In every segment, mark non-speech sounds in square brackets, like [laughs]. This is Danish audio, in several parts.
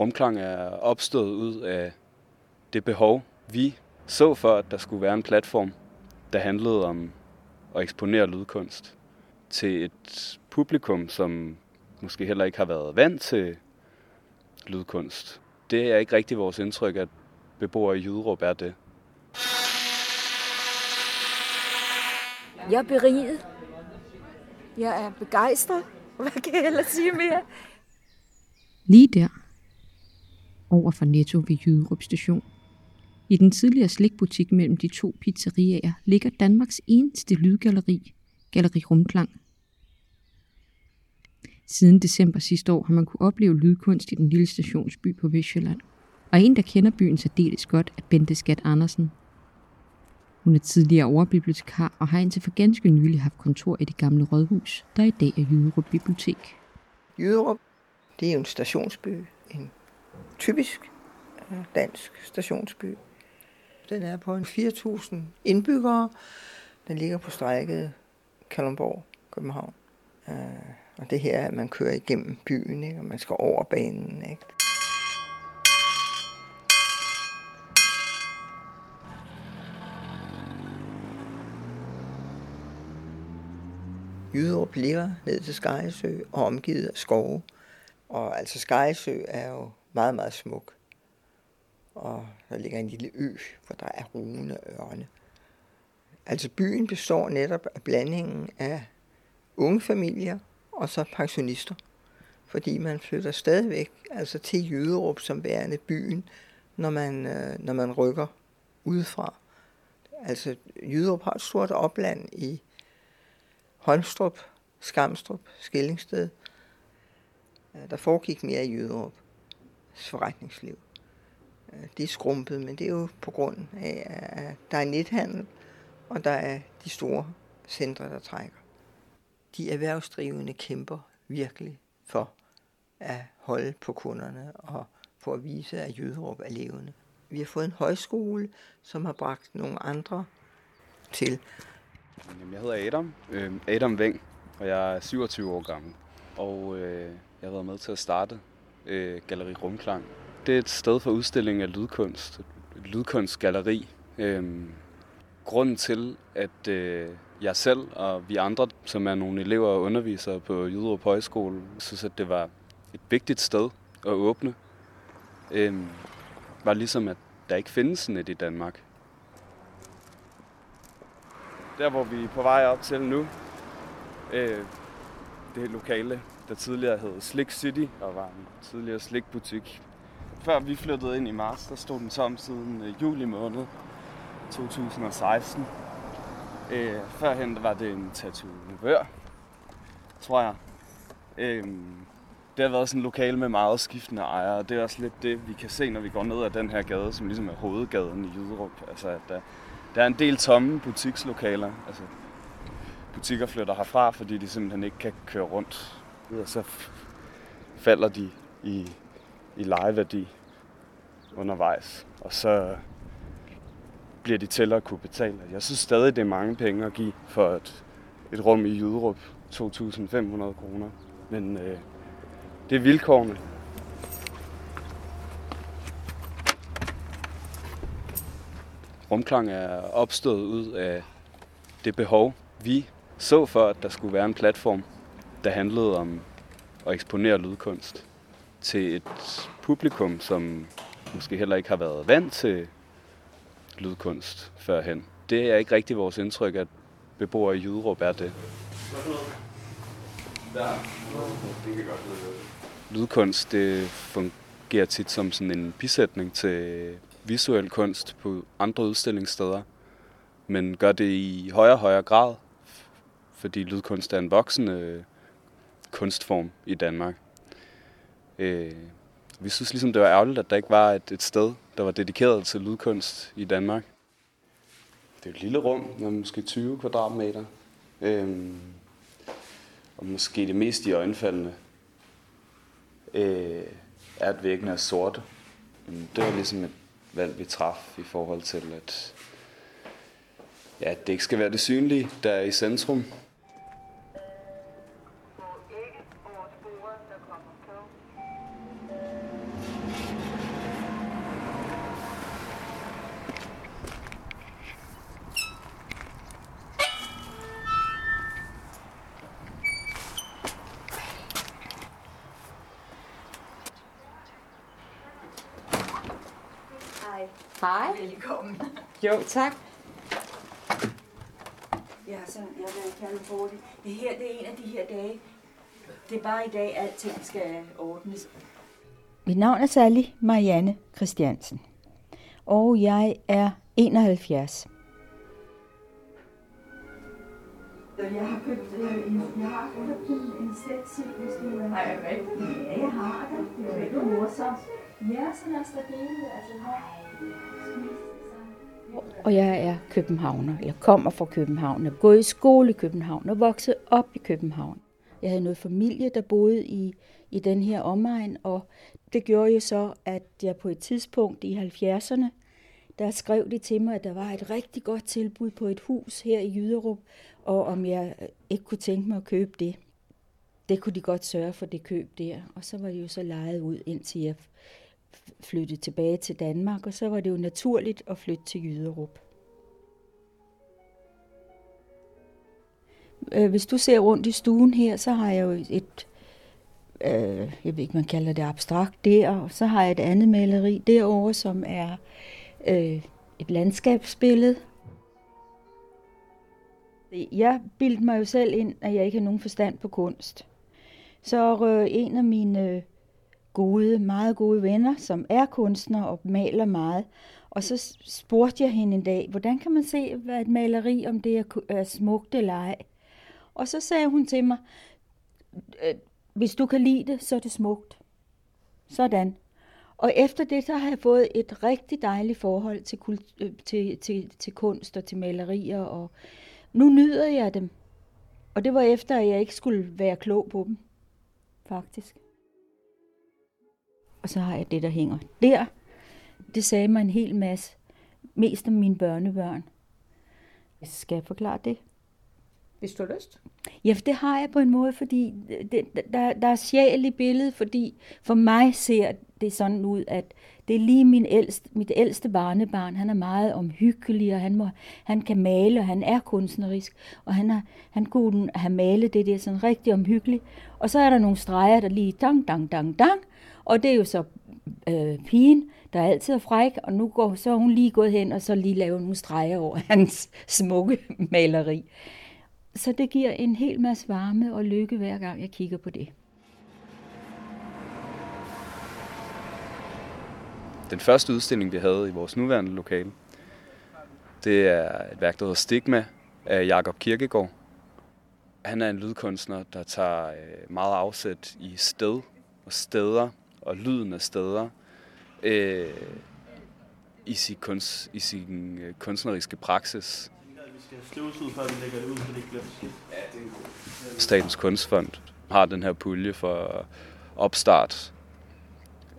Rumklang er opstået ud af det behov, vi så for, at der skulle være en platform, der handlede om at eksponere lydkunst til et publikum, som måske heller ikke har været vant til lydkunst. Det er ikke rigtig vores indtryk, at beboere i Jyderup er det. Jeg er beriget. Jeg er begejstret. Hvad kan jeg ellers sige mere? Lige der, over for Netto ved Jyderup station. I den tidligere slikbutik mellem de to pizzeriaer ligger Danmarks eneste lydgalleri, Galleri Rumklang. Siden december sidste år har man kunne opleve lydkunst i den lille stationsby på Vestjylland. Og en, der kender byen særdeles godt, er Bente Skat Andersen. Hun er tidligere overbibliotekar og har indtil for ganske nylig haft kontor i det gamle rådhus, der i dag er Jyderup Bibliotek. Jyderup, det er jo en stationsby, typisk øh, dansk stationsby. Den er på en 4.000 indbyggere. Den ligger på strækket Kalundborg, København. Øh, og det her, at man kører igennem byen, ikke? og man skal over banen. Ikke? Jyderup ligger ned til Skejesø og omgivet af skove. Og altså Skejesø er jo meget, meget smuk. Og der ligger en lille ø, hvor der er rune ørne. Altså byen består netop af blandingen af unge familier og så pensionister. Fordi man flytter stadigvæk altså til Jyderup som værende byen, når man, øh, når man rykker udefra. Altså Jyderup har et stort opland i Holmstrup, Skamstrup, Skillingsted. Der foregik mere i Jyderup forretningsliv. Øh, det er skrumpet, men det er jo på grund af, at der er nethandel, og der er de store centre, der trækker. De erhvervsdrivende kæmper virkelig for at holde på kunderne og for at vise, at Jøderup er levende. Vi har fået en højskole, som har bragt nogle andre til. Jeg hedder Adam, øh, Adam Veng, og jeg er 27 år gammel. Og øh, jeg har været med til at starte øh, Galeri Rumklang. Det er et sted for udstilling af lydkunst, et lydkunstgalleri. Øh, grunden til, at øh, jeg selv og vi andre, som er nogle elever og undervisere på Jyderup Højskole, synes, at det var et vigtigt sted at åbne, øh, var ligesom, at der ikke findes sådan et i Danmark. Der, hvor vi er på vej op til nu, øh, det lokale, der tidligere hed Slick City, og var en tidligere slikbutik. Før vi flyttede ind i marts, der stod den tom siden øh, juli måned 2016. Øh, førhen var det en tatovør, tror jeg. Øh, det har været sådan en lokale med meget skiftende ejere, og det er også lidt det, vi kan se, når vi går ned ad den her gade, som ligesom er hovedgaden i Jyderup. Altså, at der, der er en del tomme butikslokaler. Altså, butikker flytter herfra, fordi de simpelthen ikke kan køre rundt. Og så falder de i, i lejeværdi undervejs. Og så bliver de til at kunne betale. Jeg synes stadig, det er mange penge at give for et, et rum i Jyderup. 2.500 kroner. Men øh, det er vilkårene. Rumklang er opstået ud af det behov, vi så for, at der skulle være en platform, der handlede om at eksponere lydkunst til et publikum, som måske heller ikke har været vant til lydkunst førhen. Det er ikke rigtig vores indtryk, at beboere i Jyderup er det. Lydkunst det fungerer tit som sådan en bisætning til visuel kunst på andre udstillingssteder, men gør det i højere og højere grad, fordi lydkunst er en voksende kunstform i Danmark. Øh, vi synes ligesom, det var ærgerligt, at der ikke var et, et sted, der var dedikeret til lydkunst i Danmark. Det er et lille rum med måske 20 kvadratmeter. Øhm, og måske det mest i øjenfaldende øh, er, at væggene er sorte. Det var ligesom et valg, vi traf i forhold til, at, ja, at det ikke skal være det synlige, der er i centrum. Hej. Velkommen. Jo, tak. Jeg har sådan, jeg vil kalde for det. Det her, det er en af de her dage. Det er bare i dag, alting skal ordnes. Mit navn er Sally Marianne Christiansen, og jeg er 71. Jeg har købt øh, en, jeg har købt en, en stencil, hvis du er... Nej, jeg har det. Det er rigtig morsomt. Ja, sådan er der dele, altså her. Og jeg er københavner. Jeg kommer fra København. Jeg er gået i skole i København og vokset op i København. Jeg havde noget familie, der boede i, i den her omegn, og det gjorde jo så, at jeg på et tidspunkt i 70'erne, der skrev de til mig, at der var et rigtig godt tilbud på et hus her i Jyderup, og om jeg ikke kunne tænke mig at købe det. Det kunne de godt sørge for det køb der. Og så var det jo så lejet ud, indtil jeg flyttede tilbage til Danmark, og så var det jo naturligt at flytte til Jyderup. Øh, hvis du ser rundt i stuen her, så har jeg jo et, øh, jeg ved ikke, man kalder det abstrakt der, og så har jeg et andet maleri derovre, som er øh, et landskabsbillede. Jeg bildte mig jo selv ind, at jeg ikke har nogen forstand på kunst. Så øh, en af mine øh, gode, meget gode venner, som er kunstnere og maler meget, og så spurgte jeg hende en dag, hvordan kan man se, hvad et maleri, om det er smukt eller ej? Og så sagde hun til mig, øh, hvis du kan lide det, så er det smukt. Sådan. Og efter det, så har jeg fået et rigtig dejligt forhold til, kult, øh, til, til, til kunst og til malerier, og nu nyder jeg dem. Og det var efter, at jeg ikke skulle være klog på dem, faktisk. Og så har jeg det, der hænger der. Det sagde mig en hel masse. Mest om mine børnebørn. Skal jeg forklare det? Hvis du har lyst. Ja, det har jeg på en måde, fordi det, der, der er sjæl i billedet, fordi for mig ser det sådan ud, at det er lige min ældste, mit ældste barnebarn. Han er meget omhyggelig, og han, må, han kan male, og han er kunstnerisk. Og han, har, han kunne have malet det der sådan rigtig omhyggeligt. Og så er der nogle streger, der lige dang, dang, dang, dang. Og det er jo så øh, pigen, der altid er fræk, og nu går, så er hun lige gået hen og så lige lavet nogle streger over [laughs] hans smukke maleri. Så det giver en hel masse varme og lykke hver gang jeg kigger på det. Den første udstilling, vi havde i vores nuværende lokale, det er et værk, der hedder Stigma af Jakob Kirkegaard. Han er en lydkunstner, der tager øh, meget afsæt i sted og steder og lyden af steder øh, i sin, kunst, i sin øh, kunstneriske praksis skal støvsuge før vi lægger det ud, så det ikke bliver skidt. Statens Kunstfond har den her pulje for opstart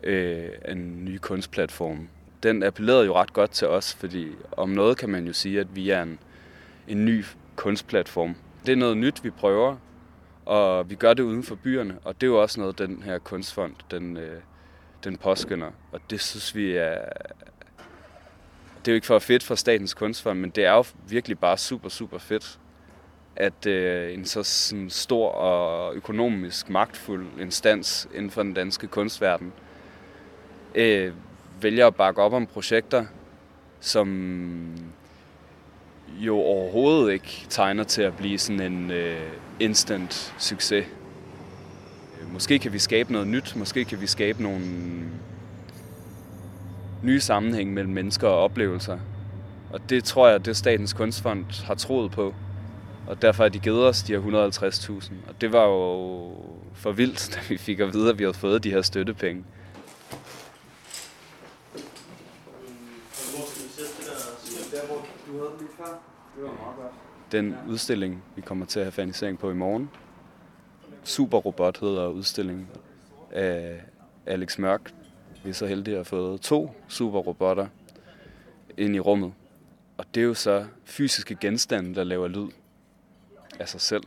øh, en ny kunstplatform. Den appellerede jo ret godt til os, fordi om noget kan man jo sige, at vi er en, en ny kunstplatform. Det er noget nyt, vi prøver, og vi gør det uden for byerne, og det er jo også noget, den her kunstfond, den, øh, den påskynder. Og det synes vi er, det er jo ikke for fedt for Statens Kunstfond, men det er jo virkelig bare super, super fedt, at øh, en så sådan stor og økonomisk magtfuld instans inden for den danske kunstverden øh, vælger at bakke op om projekter, som jo overhovedet ikke tegner til at blive sådan en øh, instant succes. Øh, måske kan vi skabe noget nyt, måske kan vi skabe nogle nye sammenhæng mellem mennesker og oplevelser. Og det tror jeg, det Statens Kunstfond har troet på. Og derfor har de givet os de her 150.000. Og det var jo for vildt, [laughs] da vi fik at vide, at vi havde fået de her støttepenge. Den udstilling, vi kommer til at have fanisering på i morgen, Super Robot hedder udstillingen af Alex Mørk, vi er så heldige at have fået to superrobotter ind i rummet. Og det er jo så fysiske genstande, der laver lyd af sig selv.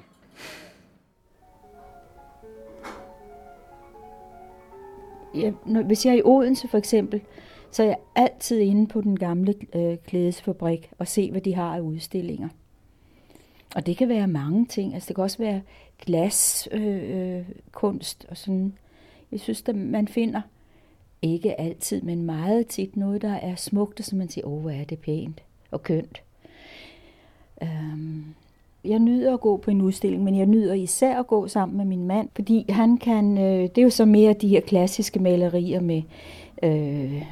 Ja, når, hvis jeg er i Odense for eksempel, så er jeg altid inde på den gamle øh, klædesfabrik og se, hvad de har af udstillinger. Og det kan være mange ting. Altså, det kan også være glaskunst øh, øh, kunst og sådan. Jeg synes, at man finder Ikke altid, men meget tit noget, der er smukt, og som man siger, åh, hvor er det pænt og kønt. Øhm, jeg nyder at gå på en udstilling, men jeg nyder især at gå sammen med min mand, fordi han kan, øh, det er jo så mere de her klassiske malerier med øh,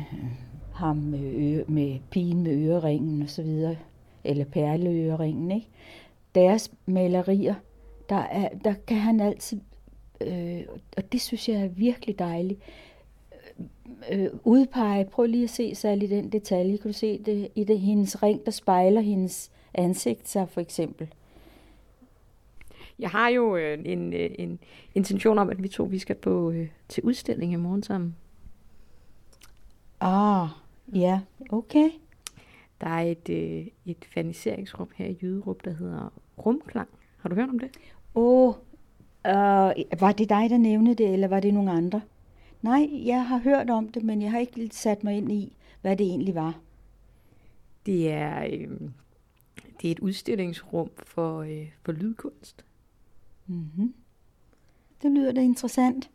ham med, øre, med pigen med øreringen og så videre, eller perleøreringen, ikke? Deres malerier, der, er, der kan han altid, øh, og det synes jeg er virkelig dejligt, øh, øh udpege, prøv lige at se særligt den detalje, kan du se det i det, hendes ring, der spejler hendes ansigt sig for eksempel. Jeg har jo øh, en, øh, en intention om, at vi to vi skal på øh, til udstilling i morgen sammen. Ah, ja, okay. Der er et, øh, et faniseringsrum her i Jyderup, der hedder Rumklang. Har du hørt om det? Åh, oh, øh, var det dig, der nævnte det, eller var det nogen andre? Nej, jeg har hørt om det, men jeg har ikke sat mig ind i, hvad det egentlig var. Det er, øh, det er et udstillingsrum for, øh, for lydkunst. Mm-hmm. Det lyder da interessant.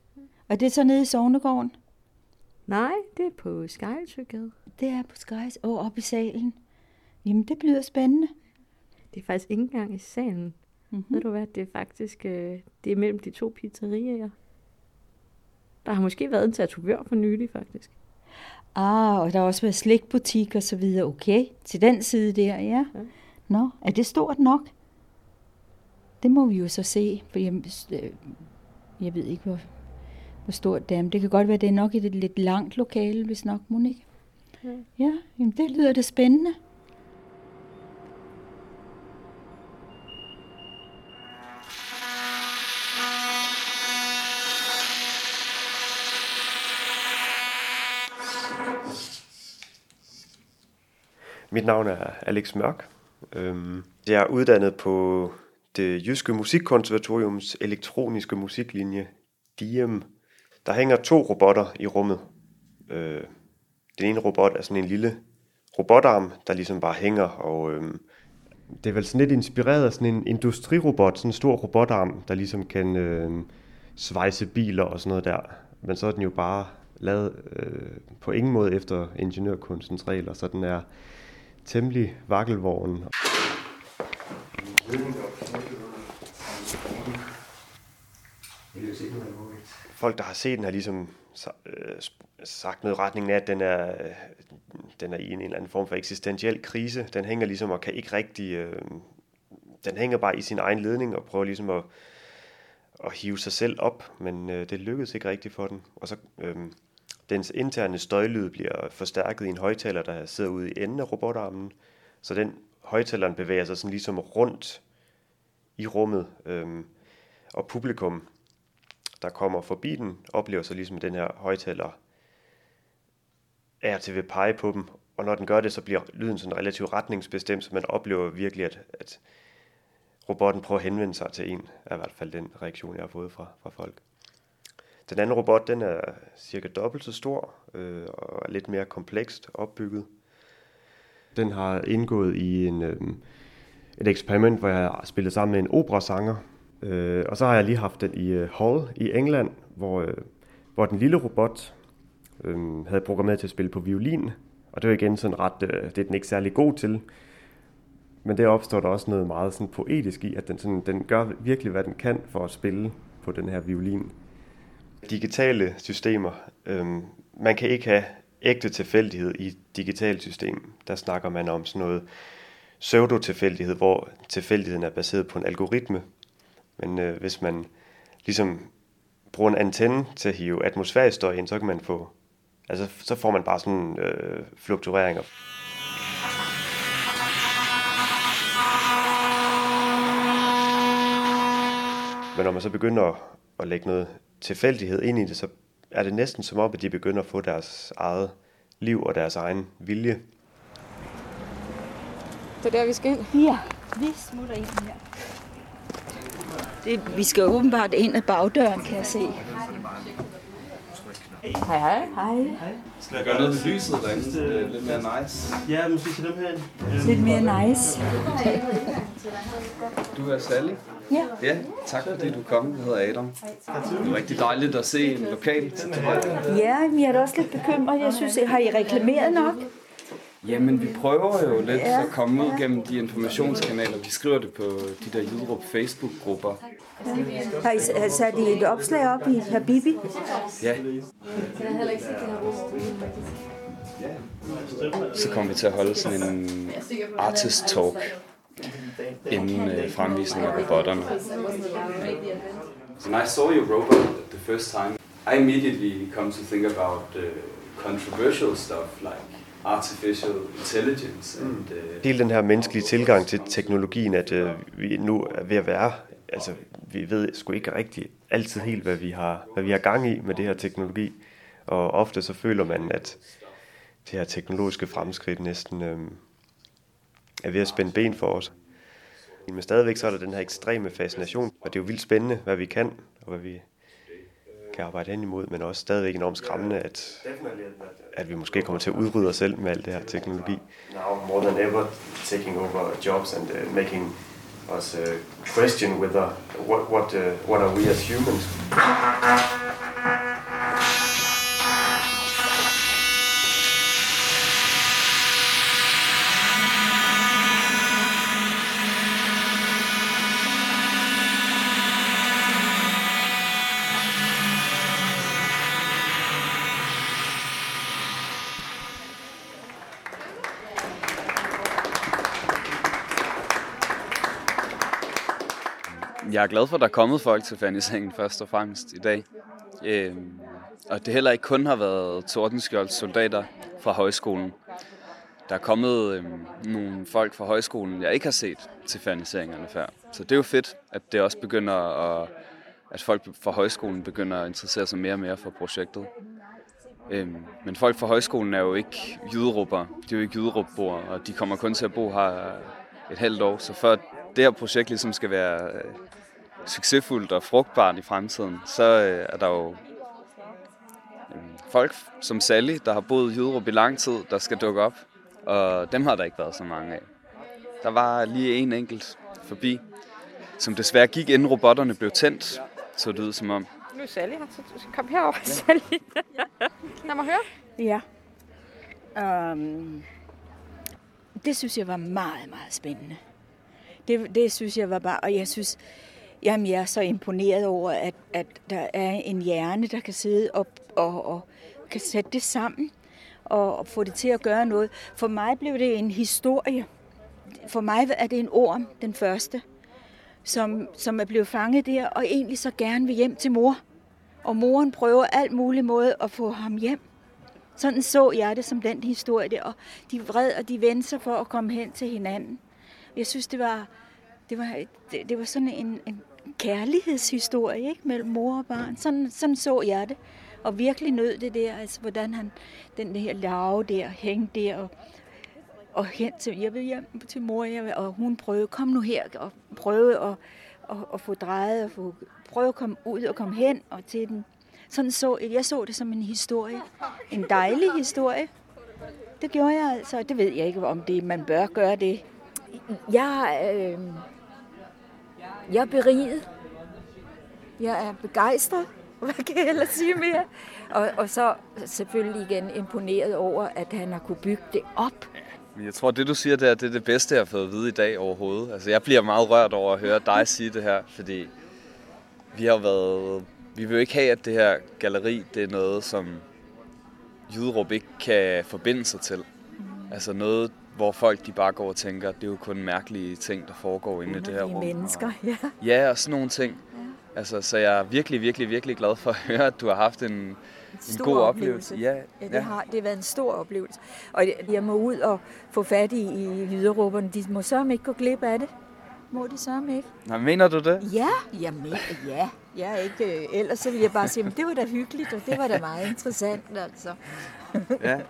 Og det er så nede i Sognegården? Nej, det er på Skejlsøgade. Det er på Skejs. Oh, oppe i salen. Jamen, det bliver spændende. Det er faktisk ikke engang i salen. Mm-hmm. Ved du hvad, det er faktisk øh, det er mellem de to pizzerier. Der har måske været en tatovør for nylig, faktisk. Ah, og der har også været slikbutik og så videre. Okay, til den side der, ja. ja. Nå, er det stort nok? Det må vi jo så se, for jeg, øh, jeg ved ikke, hvor, hvor stort det er. Men det kan godt være, det er nok et lidt langt lokale, hvis nok, Monique. Ja, ja jamen det lyder da spændende. Mit navn er Alex Mørk. Øhm, jeg er uddannet på det Jyske Musikkonservatoriums elektroniske musiklinje, DIEM. Der hænger to robotter i rummet. Øh, den ene robot er sådan en lille robotarm, der ligesom bare hænger, og øh, det er vel sådan lidt inspireret af sådan en industrirobot, sådan en stor robotarm, der ligesom kan øh, svejse biler og sådan noget der. Men så er den jo bare lavet øh, på ingen måde efter ingeniørkunstens regler, så den er temmelig vakkelvogn. Folk, der har set den, har ligesom øh, sagt noget i retningen af, at den er, øh, den er i en eller anden form for eksistentiel krise. Den hænger ligesom og kan ikke rigtig... Øh, den hænger bare i sin egen ledning og prøver ligesom at, at hive sig selv op, men øh, det lykkedes ikke rigtigt for den. Og så øh, dens interne støjlyd bliver forstærket i en højtaler, der sidder ude i enden af robotarmen, så den højtaleren bevæger sig sådan ligesom rundt i rummet, øh, og publikum, der kommer forbi den, oplever så ligesom den her højtaler er til at pege på dem, og når den gør det, så bliver lyden sådan relativt retningsbestemt, så man oplever virkelig, at, at robotten prøver at henvende sig til en, er i hvert fald den reaktion, jeg har fået fra, fra folk. Den anden robot, den er cirka dobbelt så stor øh, og er lidt mere komplekst opbygget. Den har indgået i en, øh, et eksperiment, hvor jeg har spillet sammen med en operasanger. Øh, og så har jeg lige haft den i øh, Hull i England, hvor, øh, hvor den lille robot øh, havde programmeret til at spille på violin. Og det var igen sådan ret, øh, det er den ikke særlig god til. Men der opstår der også noget meget sådan poetisk i, at den, sådan, den gør virkelig, hvad den kan for at spille på den her violin digitale systemer. Øh, man kan ikke have ægte tilfældighed i et digitalt system. Der snakker man om sådan noget pseudo-tilfældighed, hvor tilfældigheden er baseret på en algoritme. Men øh, hvis man ligesom bruger en antenne til at hive atmosfærisk støj ind, så kan man få, altså så får man bare sådan øh, fluktueringer. Men når man så begynder at, at lægge noget tilfældighed ind i det, så er det næsten som om, at de begynder at få deres eget liv og deres egen vilje. Det er der, vi skal ind? Ja, vi smutter ind her. Det, vi skal åbenbart ind ad bagdøren, kan jeg se. Hej, hej. Hej. Skal jeg gøre noget ved lyset derinde? er lidt mere nice. Ja, måske til dem her. Lidt mere nice. Du er Sally? Ja. Ja, tak fordi du kom. Jeg hedder Adam. Det er rigtig dejligt at se en lokal. Ja, men jeg er da også lidt bekymret. Jeg synes, har I reklameret nok? Jamen, vi prøver jo lidt Ja. at komme ud gennem de informationskanaler. Vi skriver det på de der Jyderup Facebook-grupper. Har I har sat I et opslag op i Habibi? Ja. Så kommer vi til at holde sådan en artist talk inden øh, fremvisningen af robotterne. When I saw your robot the first time, I immediately come to think about uh, controversial stuff like artificial intelligence and uh, Hele den her menneskelige tilgang til teknologien, at øh, vi nu er ved at være, altså vi ved sgu ikke rigtig altid helt, hvad vi har, hvad vi har gang i med det her teknologi. Og ofte så føler man, at det her teknologiske fremskridt næsten øh, er ved at spænde ben for os. Men stadigvæk så er der den her ekstreme fascination, og det er jo vildt spændende, hvad vi kan, og hvad vi kan arbejde hen imod, men også stadigvæk enormt skræmmende, at, at vi måske kommer til at udrydde os selv med alt det her teknologi. Now more than ever taking over jobs and uh, making us uh, question whether what what uh, what are we as humans. Jeg er glad for, at der er kommet folk til Fanny først og fremmest i dag. Øhm, og det heller ikke kun har været Tordenskjolds soldater fra højskolen. Der er kommet øhm, nogle folk fra højskolen, jeg ikke har set til ferniseringerne før. Så det er jo fedt, at det også begynder at, at folk fra højskolen begynder at interessere sig mere og mere for projektet. Øhm, men folk fra højskolen er jo ikke jyderupper. De er jo ikke jyderupboere, og de kommer kun til at bo her et halvt år. Så før det her projekt ligesom skal være øh, succesfuldt og frugtbart i fremtiden, så øh, er der jo øh, folk som Sally, der har boet i Jyderup i lang tid, der skal dukke op. Og dem har der ikke været så mange af. Der var lige en enkelt forbi, som desværre gik inden robotterne blev tændt, så det ud som om. Nu er Sally her, så komme herover, [laughs] Sally. Lad mig høre. Ja. Um, det synes jeg var meget, meget spændende. Det, det synes jeg var bare, og jeg synes, jamen jeg er så imponeret over, at, at der er en hjerne, der kan sidde op og, og kan sætte det sammen og, og få det til at gøre noget. For mig blev det en historie. For mig er det en orm, den første, som, som er blevet fanget der, og egentlig så gerne vil hjem til mor. Og moren prøver alt muligt måde at få ham hjem. Sådan så jeg det som den historie der, og de er vred, og de vendte sig for at komme hen til hinanden. Jeg synes, det var, det var, det, det var sådan en, en kærlighedshistorie ikke? mellem mor og barn. Sådan, sådan så jeg det. Og virkelig nød det der, altså hvordan han, den her lave der, hængte der, og, og hen til, jeg vil hjem til mor, jeg vil, og hun prøvede, kom nu her, og prøve at, og, og få drejet, og få, prøve at komme ud og komme hen og til den. Sådan så, jeg så det som en historie. En dejlig historie. Det gjorde jeg altså. Det ved jeg ikke, om det man bør gøre det. Jeg, øh, jeg er beriget. Jeg er begejstret. [laughs] Hvad kan jeg ellers sige mere? Og, og så selvfølgelig igen imponeret over, at han har kunne bygge det op. Men jeg tror, det du siger der, det er det bedste, jeg har fået at vide i dag overhovedet. Altså, jeg bliver meget rørt over at høre dig [laughs] sige det her, fordi vi har været... Vi vil jo ikke have, at det her galleri, det er noget, som Jyderup ikke kan forbinde sig til. Altså noget, hvor folk de bare går og tænker, det er jo kun mærkelige ting, der foregår inde i det her rum. mennesker, ja. Ja, og sådan nogle ting. Altså, så jeg er virkelig, virkelig, virkelig glad for at høre, at du har haft en, en stor god oplevelse. Ja, Ja, det, har, det har været en stor oplevelse. Og jeg må ud og få fat i, i jyderupperne. De må sørge ikke gå glip af det. Må de sørge ikke? Nå, mener du det? Ja, jeg mener, ja. Jeg er ikke, øh, ellers så vil jeg bare sige, at det var da hyggeligt, og det var da meget interessant, altså. Ja. [laughs]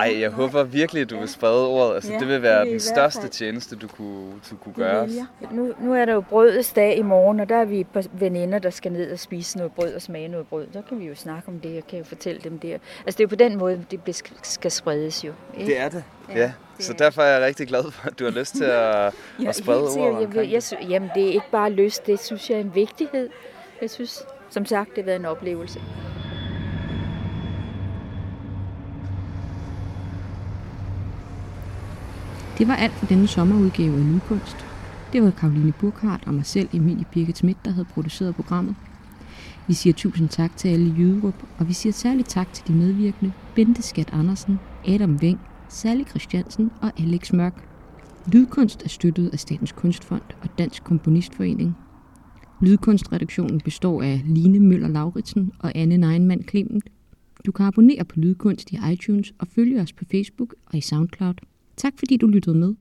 Ej, jeg håber virkelig, at du vil sprede ordet. Altså, Ja, det vil det være i den største fald. tjeneste, du kunne, du kunne Det gøre. jeg. Nu, nu er der jo brødets dag i morgen, og der er vi par veninder, der skal ned og spise noget brød og smage noget brød. Så kan vi jo snakke om det, og kan jo fortælle dem det. Altså det er jo på den måde, det skal spredes jo. Ikke? Det er det. Ja, Ja, det så er- derfor er jeg rigtig glad for, at du har lyst til at, [laughs] Ja, at sprede ordet jeg, jeg, sy- Jamen det er ikke bare lyst, det synes jeg er en vigtighed. Jeg synes, som sagt, det har været en oplevelse. Det var alt for denne sommerudgave af Lydkunst. Det var Karoline Burkhardt og mig selv, Emilie Birgit Schmidt, der havde produceret programmet. Vi siger tusind tak til alle i Jyderup, og vi siger særligt tak til de medvirkende, Bente Skat Andersen, Adam Weng, Sally Christiansen og Alex Mørk. Lydkunst er støttet af Statens Kunstfond og Dansk Komponistforening. Lydkunstredaktionen består af Line Møller Lauritsen og Anne Neinmann Clement. Du kan abonnere på Lydkunst i iTunes og følge os på Facebook og i SoundCloud. Tak fordi du lyttede med.